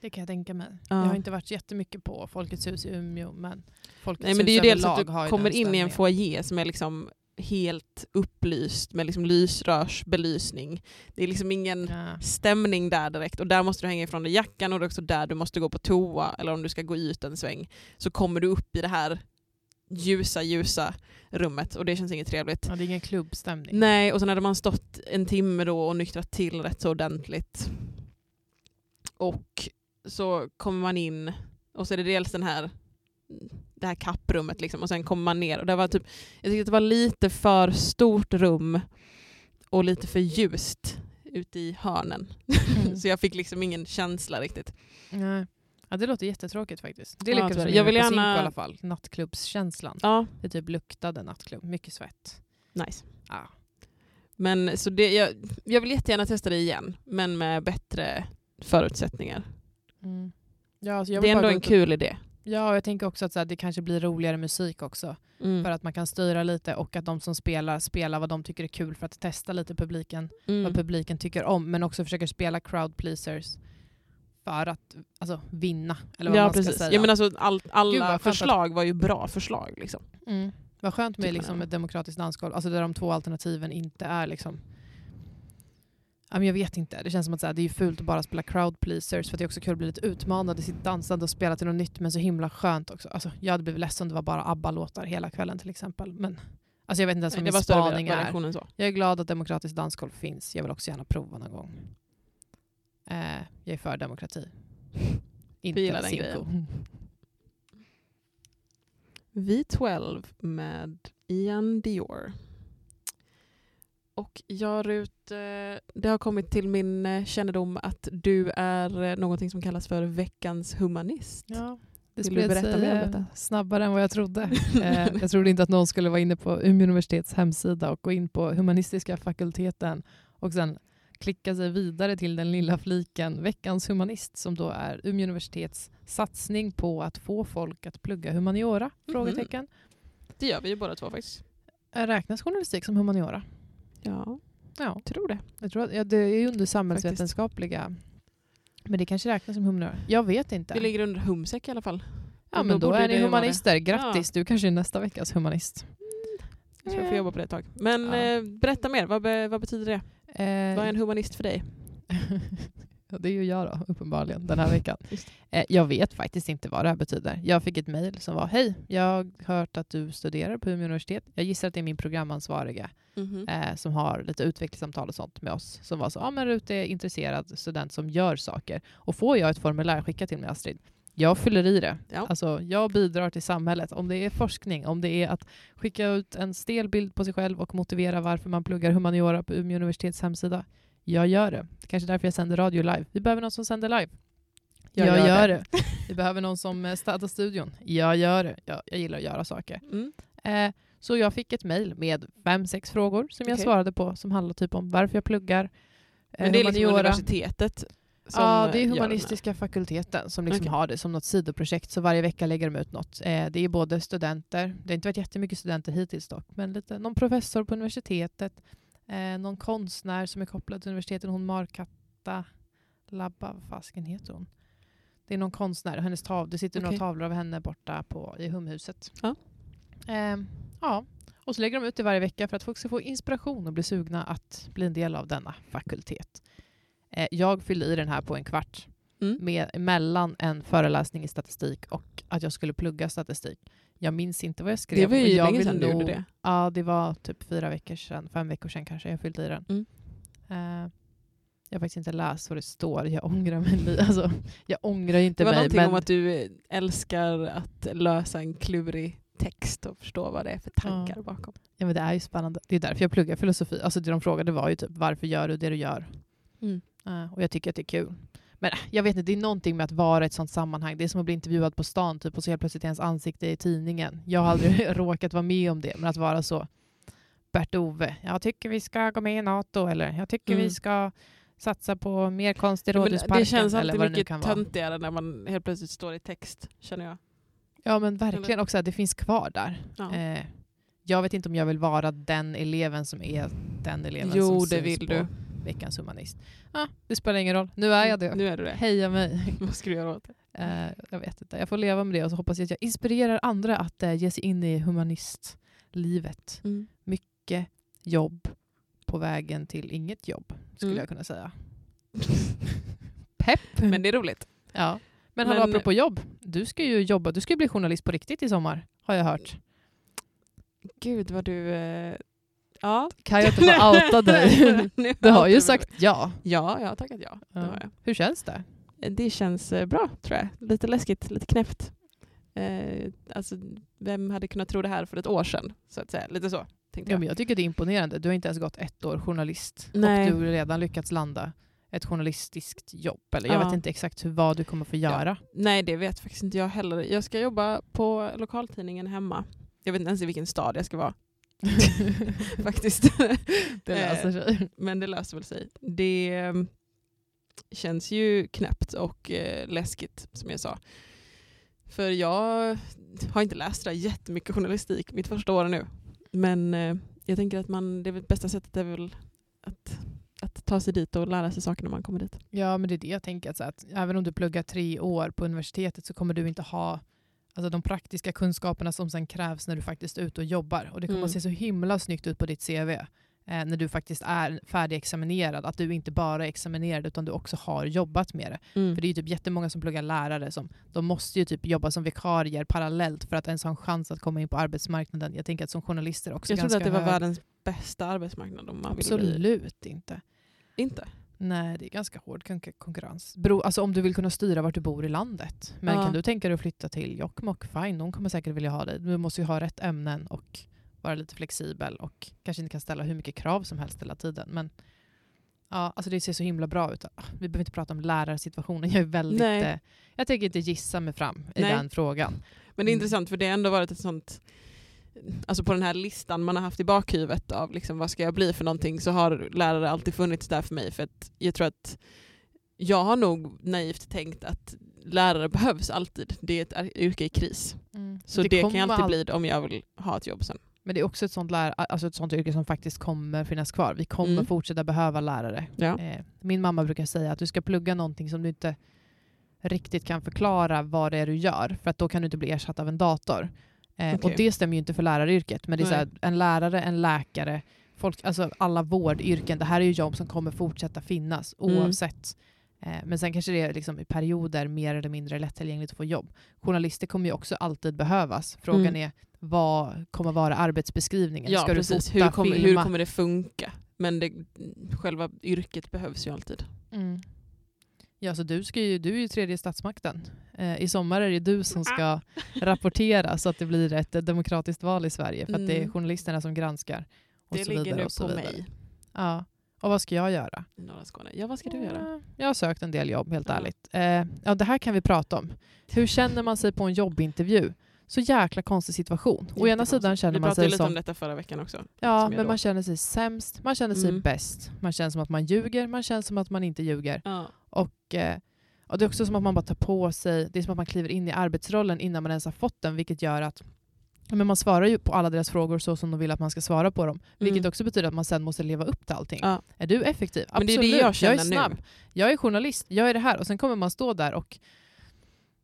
Det kan jag tänka mig. Ja. Jag har inte varit jättemycket på Folkets hus i Umeå, men Folkets Nej, men hus det är ju dels att du kommer in i en foyer som är liksom helt upplyst med liksom lysrörsbelysning. Det är liksom ingen Ja. stämning där direkt och där måste du hänga ifrån dig jackan och det är också där du måste gå på toa eller om du ska gå ut en sväng så kommer du upp i det här ljusa, ljusa rummet och det känns inget trevligt. Ja, det är ingen klubbstämning. Nej, och sen hade man stått en timme då och nyktrat till rätt så ordentligt. Och så kommer man in och så är det dels den här det här kapprummet liksom och sen kommer man ner och det var typ jag tyckte att det var lite för stort rum och lite för ljust ute i hörnen. Mm. [LAUGHS] så jag fick liksom ingen känsla riktigt. Nej. Ja, det låter jättetråkigt faktiskt. Det Ja, lyckades tyvärr. vi jag med vill gärna- i alla fall. Nattklubbskänslan. Ja, Det typ luktade nattklubb. Mycket svett. nice. Ja. Men så det, jag, jag vill jättegärna testa det igen men med bättre förutsättningar. Mm. Ja, alltså jag Det är ändå en kul idé. Ja, och jag tänker också att så här, det kanske blir roligare musik också. Mm. För att man kan styra lite och att de som spelar spelar vad de tycker är kul för att testa lite publiken. Vad Mm. publiken tycker om. Men också försöker spela crowd pleasers för att alltså, vinna. Eller vad Ja man ska precis. säga. Jag menar, alltså, all, Gud, alla vad skönt att- förslag var ju bra förslag. Liksom. Mm. Vad skönt med liksom ja. ett demokratiskt dansgolv, alltså där de två alternativen inte är liksom... Men jag vet inte, det känns som att här, det är fult att bara spela crowd pleasers för att det är också kul att bli lite utmanad i sitt dansande och spela till något nytt men så himla skönt också. Alltså, jag hade blivit ledsen om det var bara ABBA-låtar hela kvällen till exempel. Men alltså, jag vet inte ens vad det min spaning är. så. Jag är glad att demokratiskt dansgolv finns. Jag vill också gärna prova någon gång. Eh, jag är för demokrati. [LAUGHS] Inte gillar den Cinco. grejen. [LAUGHS] V12 med Ian Dior. Och jag Rut, eh, det har kommit till min eh, kännedom att du är eh, någonting som kallas för veckans humanist. Ja, det Vill du berätta mer om detta? snabbare än vad jag trodde. [LAUGHS] jag trodde inte att någon skulle vara inne på Umeå universitets hemsida och gå in på humanistiska fakulteten och sen klicka sig vidare till den lilla fliken Veckans humanist som då är Umeå universitets satsning på att få folk att plugga humaniora? Mhm. Frågetecken. Det gör vi ju båda två faktiskt. Räknas journalistik som humaniora? Ja, Ja, tror det. jag tror att, ja det är ju under samhällsvetenskapliga. Men det kanske räknas som humaniora? Jag vet inte. Vi ligger under Humsek i alla fall. Ja men då borde är ni det humanister. Grattis, du kanske är nästa veckas humanist. Jag ska få jobba på det ett tag. Men Ja. eh, berätta mer, vad, be, vad betyder det? Eh, Vad är en humanist för dig? [LAUGHS] Det är ju jag då, uppenbarligen, den här [LAUGHS] veckan. Eh, jag vet faktiskt inte vad det här betyder. Jag fick ett mejl som var Hej, jag har hört att du studerar på Umeå universitet. Jag gissar att det är min programansvariga Mhm. eh, som har lite utvecklingssamtal och sånt med oss. Som var så, ja men Rut är intresserad student som gör saker. Och får jag ett formulär skickat till mig Astrid, jag fyller i det. Ja. Alltså, jag bidrar till samhället. Om det är forskning, om det är att skicka ut en stel bild på sig själv och motivera varför man pluggar humaniora på Umeå universitets hemsida. Jag gör det. Kanske därför jag sänder radio live. Vi behöver någon som sänder live. Jag, Jag gör gör det. det. Vi behöver någon som eh, städar studion. Jag gör det. Jag, jag gillar att göra saker. Mm. Eh, så jag fick ett mejl med fem, sex frågor som jag Okej. svarade på som handlar typ om varför jag pluggar. eh, Men det är liksom universitetet Ja, det är humanistiska fakulteten som liksom Okej. har det som något sidoprojekt. Så varje vecka lägger de ut något. Eh, det är både studenter, det har inte varit jättemycket studenter hittills dock, men lite, någon professor på universitetet, eh, någon konstnär som är kopplad till universitetet, hon Markatta Labba, vad fasken heter hon? Det är någon konstnär, hennes tav, det sitter några Okej. tavlor av henne borta på, i Humhuset. Ja. Eh, ja, och så lägger de ut det varje vecka för att folk ska få inspiration och bli sugna att bli en del av denna fakultet. Eh, jag fyllde i den här på en kvart Mm. med, mellan en föreläsning i statistik och att jag skulle plugga statistik. Jag minns inte vad jag skrev. Det var ju jag länge sedan du gjorde det. Ja, det var typ fyra veckor sedan, fem veckor sedan kanske jag fyllde i den. Mm. Eh, jag har faktiskt inte läst vad det står. Jag ångrar mig. Alltså, jag ångrar ju inte Det var mig. någonting Men om att du älskar att lösa en klurig text och förstå vad det är för tankar bakom. ja, men det är ju spännande. Det är därför jag pluggar filosofi. Alltså, det de frågade var ju typ varför gör du det du gör? Mm. Eh, och jag tycker att det är kul. Men äh, jag vet inte, det är någonting med att vara i ett sånt sammanhang. Det är som att bli intervjuad på stan typ, och så helt plötsligt är ens ansikte i tidningen. Jag har aldrig [LAUGHS] [LAUGHS] råkat vara med om det, men att vara så Bert-Ove, jag tycker vi ska gå med i NATO, eller jag tycker Mm. vi ska satsa på mer konst i Rådhusparken, det känns eller alltid det nu mycket töntigare när man helt plötsligt står i text, känner jag. Ja men verkligen Eller- också att det finns kvar där. Ja. Eh, jag vet inte om jag vill vara den eleven som är den eleven Jo, som det syns vill på du. Veckans humanist. Ah, det spelar ingen roll, nu är jag det. Nu är du det. Heja mig. [LAUGHS] Vad ska du göra åt det? Eh, jag vet inte. Jag får leva med det och så hoppas jag att jag inspirerar andra att eh, ge sig in i humanistlivet. Mm. Mycket jobb på vägen till inget jobb, skulle Mm. jag kunna säga. [LAUGHS] Pepp! Men det är roligt. ja. Men hallå, Men- apropå jobb. Du ska ju jobba, du ska bli journalist på riktigt i sommar, har jag hört. Gud vad du... Eh... Ja. Kan jag inte få [LAUGHS] outa dig? Du har ju sagt ja. Ja, jag har tackat ja. Det, Ja. har jag. Hur känns det? det känns eh, bra, tror jag. Lite läskigt, lite knäppt. Eh, alltså, vem hade kunnat tro det här för ett år sedan? Så att säga. Lite så, tänkte Ja, jag. men jag tycker det är imponerande. Du har inte ens gått ett år journalist Nej. och du har redan lyckats landa ett journalistiskt jobb. Eller jag Ja. vet inte exakt hur, vad du kommer få göra. Nej, det vet faktiskt inte jag heller. Jag ska jobba på lokaltidningen hemma. Jag vet inte ens i vilken stad jag ska vara, [LAUGHS] faktiskt. [LAUGHS] det löser sig. Men det löser väl sig. Det eh, känns ju knäppt och eh, läskigt, som jag sa. För jag har inte läst det där jättemycket journalistik mitt första år nu. Men eh, jag tänker att man, det bästa sättet är väl att, att ta sig dit och lära sig saker när man kommer dit. Ja, men det är det jag tänker. Så att även om du pluggar tre år på universitetet så kommer du inte ha alltså, de praktiska kunskaperna som sen krävs när du faktiskt är ute och jobbar. Och det kommer Mm. att se så himla snyggt ut på ditt CV eh, när du faktiskt är färdigexaminerad. Att du inte bara är examinerad utan du också har jobbat med det. Mm. För det är ju typ jättemånga som pluggar lärare som de måste ju typ jobba som vikarier parallellt för att ens ha en chans att komma in på arbetsmarknaden. Jag tänker att som journalister också Jag trodde att det var hög. världens bästa arbetsmarknad om man ville bli. Absolut inte. Inte? Nej, det är ganska hård konk- konkurrens. Bero, alltså om du vill kunna styra vart du bor i landet. Men Ja. kan du tänka dig att flytta till Jokkmokk, fine, de kommer säkert vilja ha dig. Du måste ju ha rätt ämnen och vara lite flexibel och kanske inte kan ställa hur mycket krav som helst hela tiden. Men ja, alltså det ser så himla bra ut. Ah, Vi behöver inte prata om lärarsituationen. Jag är väldigt... Nej. Eh, jag tänker inte gissa mig fram i Nej. den frågan. Men det är intressant för det har ändå varit ett sånt Alltså på den här listan man har haft i bakhuvudet av liksom vad ska jag bli för någonting så har lärare alltid funnits där för mig för att jag tror att jag har nog naivt tänkt att lärare behövs alltid. Det är ett yrke i kris. Så det, kan kommer jag alltid all- bli det om jag vill ha ett jobb sen. Men det är också ett sånt, lär, alltså ett sånt yrke som faktiskt kommer finnas kvar. Vi kommer Mm. fortsätta behöva lärare. Ja. Eh, min mamma brukar säga att du ska plugga någonting som du inte riktigt kan förklara vad det är du gör, för att då kan du inte bli ersatt av en dator. Eh, Okej. Och det stämmer ju inte för läraryrket, men det är så här, en lärare, en läkare, folk, alltså alla vårdyrken, det här är ju jobb som kommer fortsätta finnas Mm. oavsett Eh, men sen kanske det är liksom i perioder mer eller mindre lättillgängligt att få jobb. Journalister kommer ju också alltid behövas. Frågan Mm. är vad kommer vara arbetsbeskrivningen? Ja, Ska precis. du fota, hur, kommer, hur filma? kommer det funka? Men det, själva yrket behövs ju alltid. Mm. Ja, så du, ska ju, du är ju tredje statsmakten. Eh, I sommar är det du som ska [LAUGHS] rapportera så att det blir ett demokratiskt val i Sverige. För att det är Mm. journalisterna som granskar. Och Det så ligger nu på vidare. mig Ja. Och vad ska jag göra? i norra Skåne. Ja, vad ska du göra? Eh, Jag har sökt en del jobb, helt Ja. ärligt. Eh, ja, det här kan vi prata om. Hur känner man sig på en jobbintervju? Så jäkla konstig situation. Å ena sidan känner Vi man pratade sig lite om som... detta förra veckan också. Ja, som jag men då- man känner sig sämst, man känner sig Mm. bäst. Man känner som att man ljuger, man känner som att man inte ljuger. Ja. Och, eh, och det är också som att man bara tar på sig, det är som att man kliver in i arbetsrollen innan man ens har fått den, vilket gör att men man svarar ju på alla deras frågor så som de vill att man ska svara på dem. Vilket Mm. också betyder att man sen måste leva upp till allting. Ja. Är du effektiv? Men det är Absolut. det jag känner är snabb. nu. Jag är journalist, jag är det här. Och sen kommer man stå där och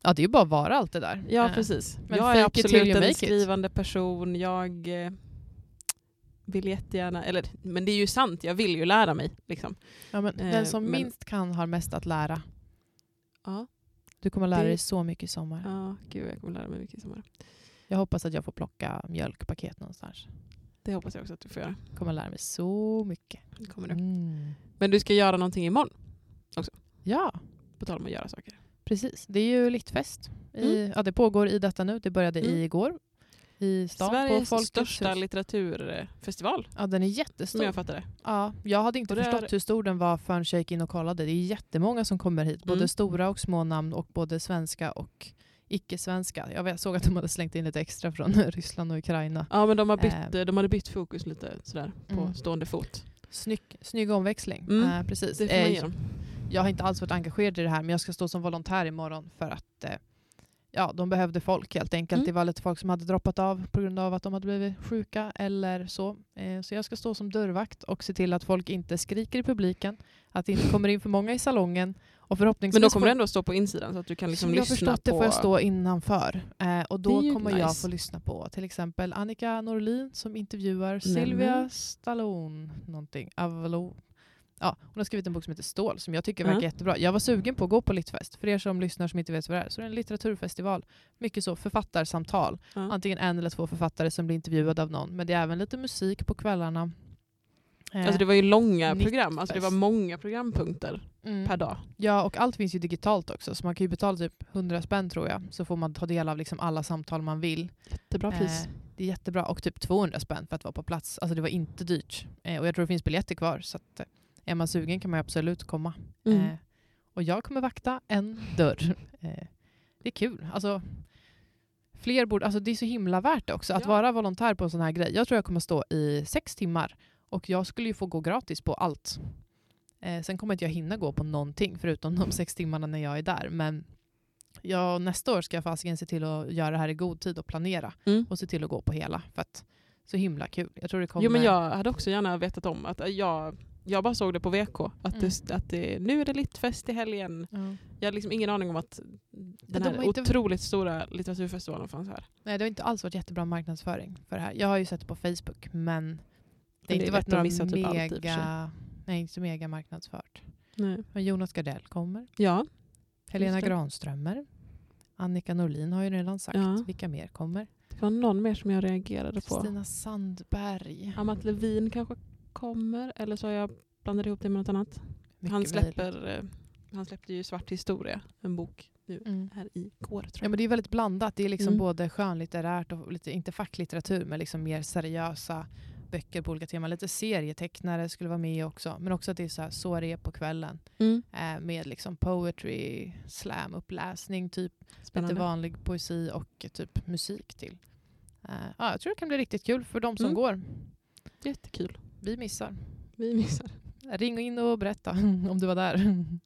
ja, det är ju bara att vara allt det där. Ja, Eh, precis. men jag är it absolut en it. skrivande person. Jag eh, vill jättegärna, eller men det är ju sant, jag vill ju lära mig. Liksom. Ja, men Eh, den som men- minst kan har mest att lära. Ja. Du kommer lära Det- dig så mycket i sommar. ja, gud jag kommer lära mig mycket i sommar. Jag hoppas att jag får plocka mjölkpaket någonstans. Det hoppas jag också att du får göra. Jag kommer lära mig så mycket. Kommer du. Mm. Men du ska göra någonting imorgon, Ja, på tal om att göra saker. Precis. Det är ju Littfest. I, ja, det pågår i detta nu. Det började Mm. i igår. I stan på Sveriges Folkets största hus. litteraturfestival, Ja, den är jättestor. jag fattar det. Ja, jag hade inte det är- förstått hur stor den var förrän jag gick in och kollade. Det är jättemånga som kommer hit. Både Mm. stora och små namn och både svenska och icke-svenska. Jag såg att de hade slängt in lite extra från [LAUGHS] Ryssland och Ukraina. Ja, men de, har bytt, Eh. de hade bytt fokus lite sådär på Mm. stående fot. Snygg, snygg omväxling. Mm. Eh, precis. Det får man Eh. Jag har inte alls varit engagerad i det här men jag ska stå som volontär imorgon för att eh, ja, de behövde folk helt enkelt. Mm. Det var lite folk som hade droppat av på grund av att de hade blivit sjuka eller så. Eh, så jag ska stå som dörrvakt och se till att folk inte skriker i publiken, att det inte [LAUGHS] kommer in för många i salongen och förhoppningsvis Men då kommer det ändå stå på insidan så att du kan liksom som jag har lyssna förstått det på... får jag stå innanför. Eh, och då kommer jag nice. få lyssna på till exempel Annika Norlin som intervjuar. Sylvia Stallone. Någonting. Avalo. Ja, hon har skrivit en bok som heter Stål som jag tycker verkar Ja. jättebra. Jag var sugen på att gå på Littfest. För er som lyssnar som inte vet vad det är så är det en litteraturfestival. Mycket så författarsamtal. Ja. Antingen en eller två författare som blir intervjuade av någon. Men det är även lite musik på kvällarna. Eh, Alltså det var ju långa Nytt program, alltså det var många programpunkter mm. per dag. Ja, och allt finns ju digitalt också. Så man kan ju betala typ 100 spänn tror jag. Så får man ta del av liksom alla samtal man vill. Jättebra pris. Eh, det är jättebra. Och typ 200 spänn för att vara på plats. Alltså det var inte dyrt. Eh, och jag tror det finns biljetter kvar. Så att, eh, är man sugen kan man absolut komma. Mm. Eh, och jag kommer vakta en dörr. [LAUGHS] Eh, det är kul. Alltså, fler borde, alltså det är så himla värt det också. Att Ja. vara volontär på en sån här grej. Jag tror jag kommer stå i sex timmar. Och jag skulle ju få gå gratis på allt. Eh, sen kommer inte jag hinna gå på någonting förutom de sex timmarna när jag är där. Men jag, nästa år ska jag fasiken se till att göra det här i god tid och planera. Mm. Och se till att gå på hela. För att så himla kul. Jag tror det kommer... Jo men jag hade också gärna vetat om att jag, jag bara såg det på VK, att, Mm. det, att det, nu är det littfest i helgen. Ja. Jag hade liksom ingen aning om att den de här inte- otroligt stora litteraturfestivalen fanns här. Nej, det har inte alls varit jättebra marknadsföring för det här. Jag har ju sett det på Facebook, men det har inte varit några missa typ allt mega... Nej, inte så mega marknadsfört. Nej. Men Jonas Gardell kommer. Ja, Helena. Granströmer. Annika Norlin har ju redan sagt. Ja. Vilka mer kommer? det var någon mer som jag reagerade på. Stina Sandberg. Amat Levin kanske kommer, eller så har jag blandat ihop det med något annat. Mycket Han, släpper, eh, han släppte ju Svart historia, en bok nu Mm. här igår tror Ja, jag. men det är väldigt blandat. Det är liksom Mm. både skönlitterärt och lite, inte facklitteratur, men liksom mer seriösa böcker på olika teman. Lite serietecknare skulle vara med också. Men också att det är så, här, så är på kvällen. Mm. Eh, med liksom poetry, slam, uppläsning, typ lite Spännande. vanlig poesi och typ musik till. Eh, ja, jag tror det kan bli riktigt kul för de som Mm. går. Jättekul. Vi missar. Vi missar. Ring in och berätta [LAUGHS] om du var där. [LAUGHS]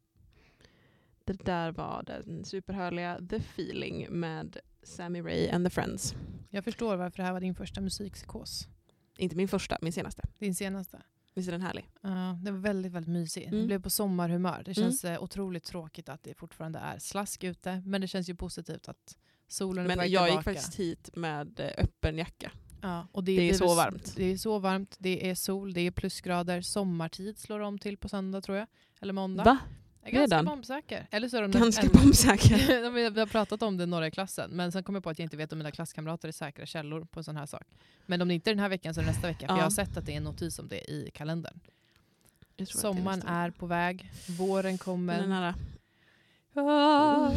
Det där var den superhärliga The Feeling med Sammy Ray and the Friends. Jag förstår varför det här var din första musikpsykos. Inte min första, min senaste. Din senaste. Visst är den härlig? Ja, det var väldigt, väldigt mysig. Mm. blev på sommarhumör. Det Mm. känns eh, otroligt tråkigt att det fortfarande är slask ute. Men det känns ju positivt att solen är på Men väg jag gick tillbaka. faktiskt hit med eh, öppen jacka. Ja, och Det är blir så varmt. Det är så varmt, det är sol, det är plusgrader. Sommartid slår de till på söndag tror jag. Eller måndag. Va? Jag är ganska Redan? bombsäker. Eller så är de Ganska en- bombsäker. [LAUGHS] Vi har pratat om det några i klassen, men sen kom jag på att jag inte vet om mina klasskamrater är säkra källor på en sån här sak. Men om det inte är den här veckan så är det nästa vecka, för Ja. jag har sett att det är en notis om det i kalendern. Det Sommaren nästa är på väg, våren Den är kommer, nära. Ah.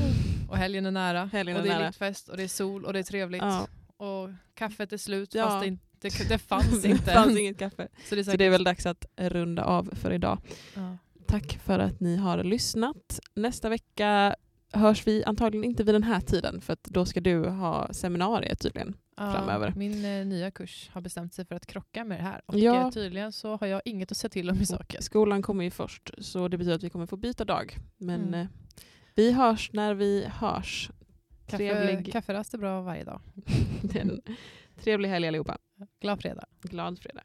och helgen är nära. Helgen och är det är nära. liktfest och det är sol och det är trevligt. Ja. Och kaffet är slut Ja. fast det, inte, det, fanns [LAUGHS] inte. det fanns inget kaffe. Så det är, Så det är väl dags att runda av för idag. ja. Tack för att ni har lyssnat. Nästa vecka hörs vi antagligen inte vid den här tiden för då ska du ha seminariet tydligen. Ja, framöver. Min eh, nya kurs har bestämt sig för att krocka med det här. Och Ja. tydligen så har jag inget att säga till om i saken. Skolan kommer ju först så det betyder att vi kommer få byta dag. Men Mm. eh, vi hörs när vi hörs. Kaffe, Trevlig, kafferast är bra varje dag. [LAUGHS] trevlig helg allihopa. Glad fredag. Glad fredag.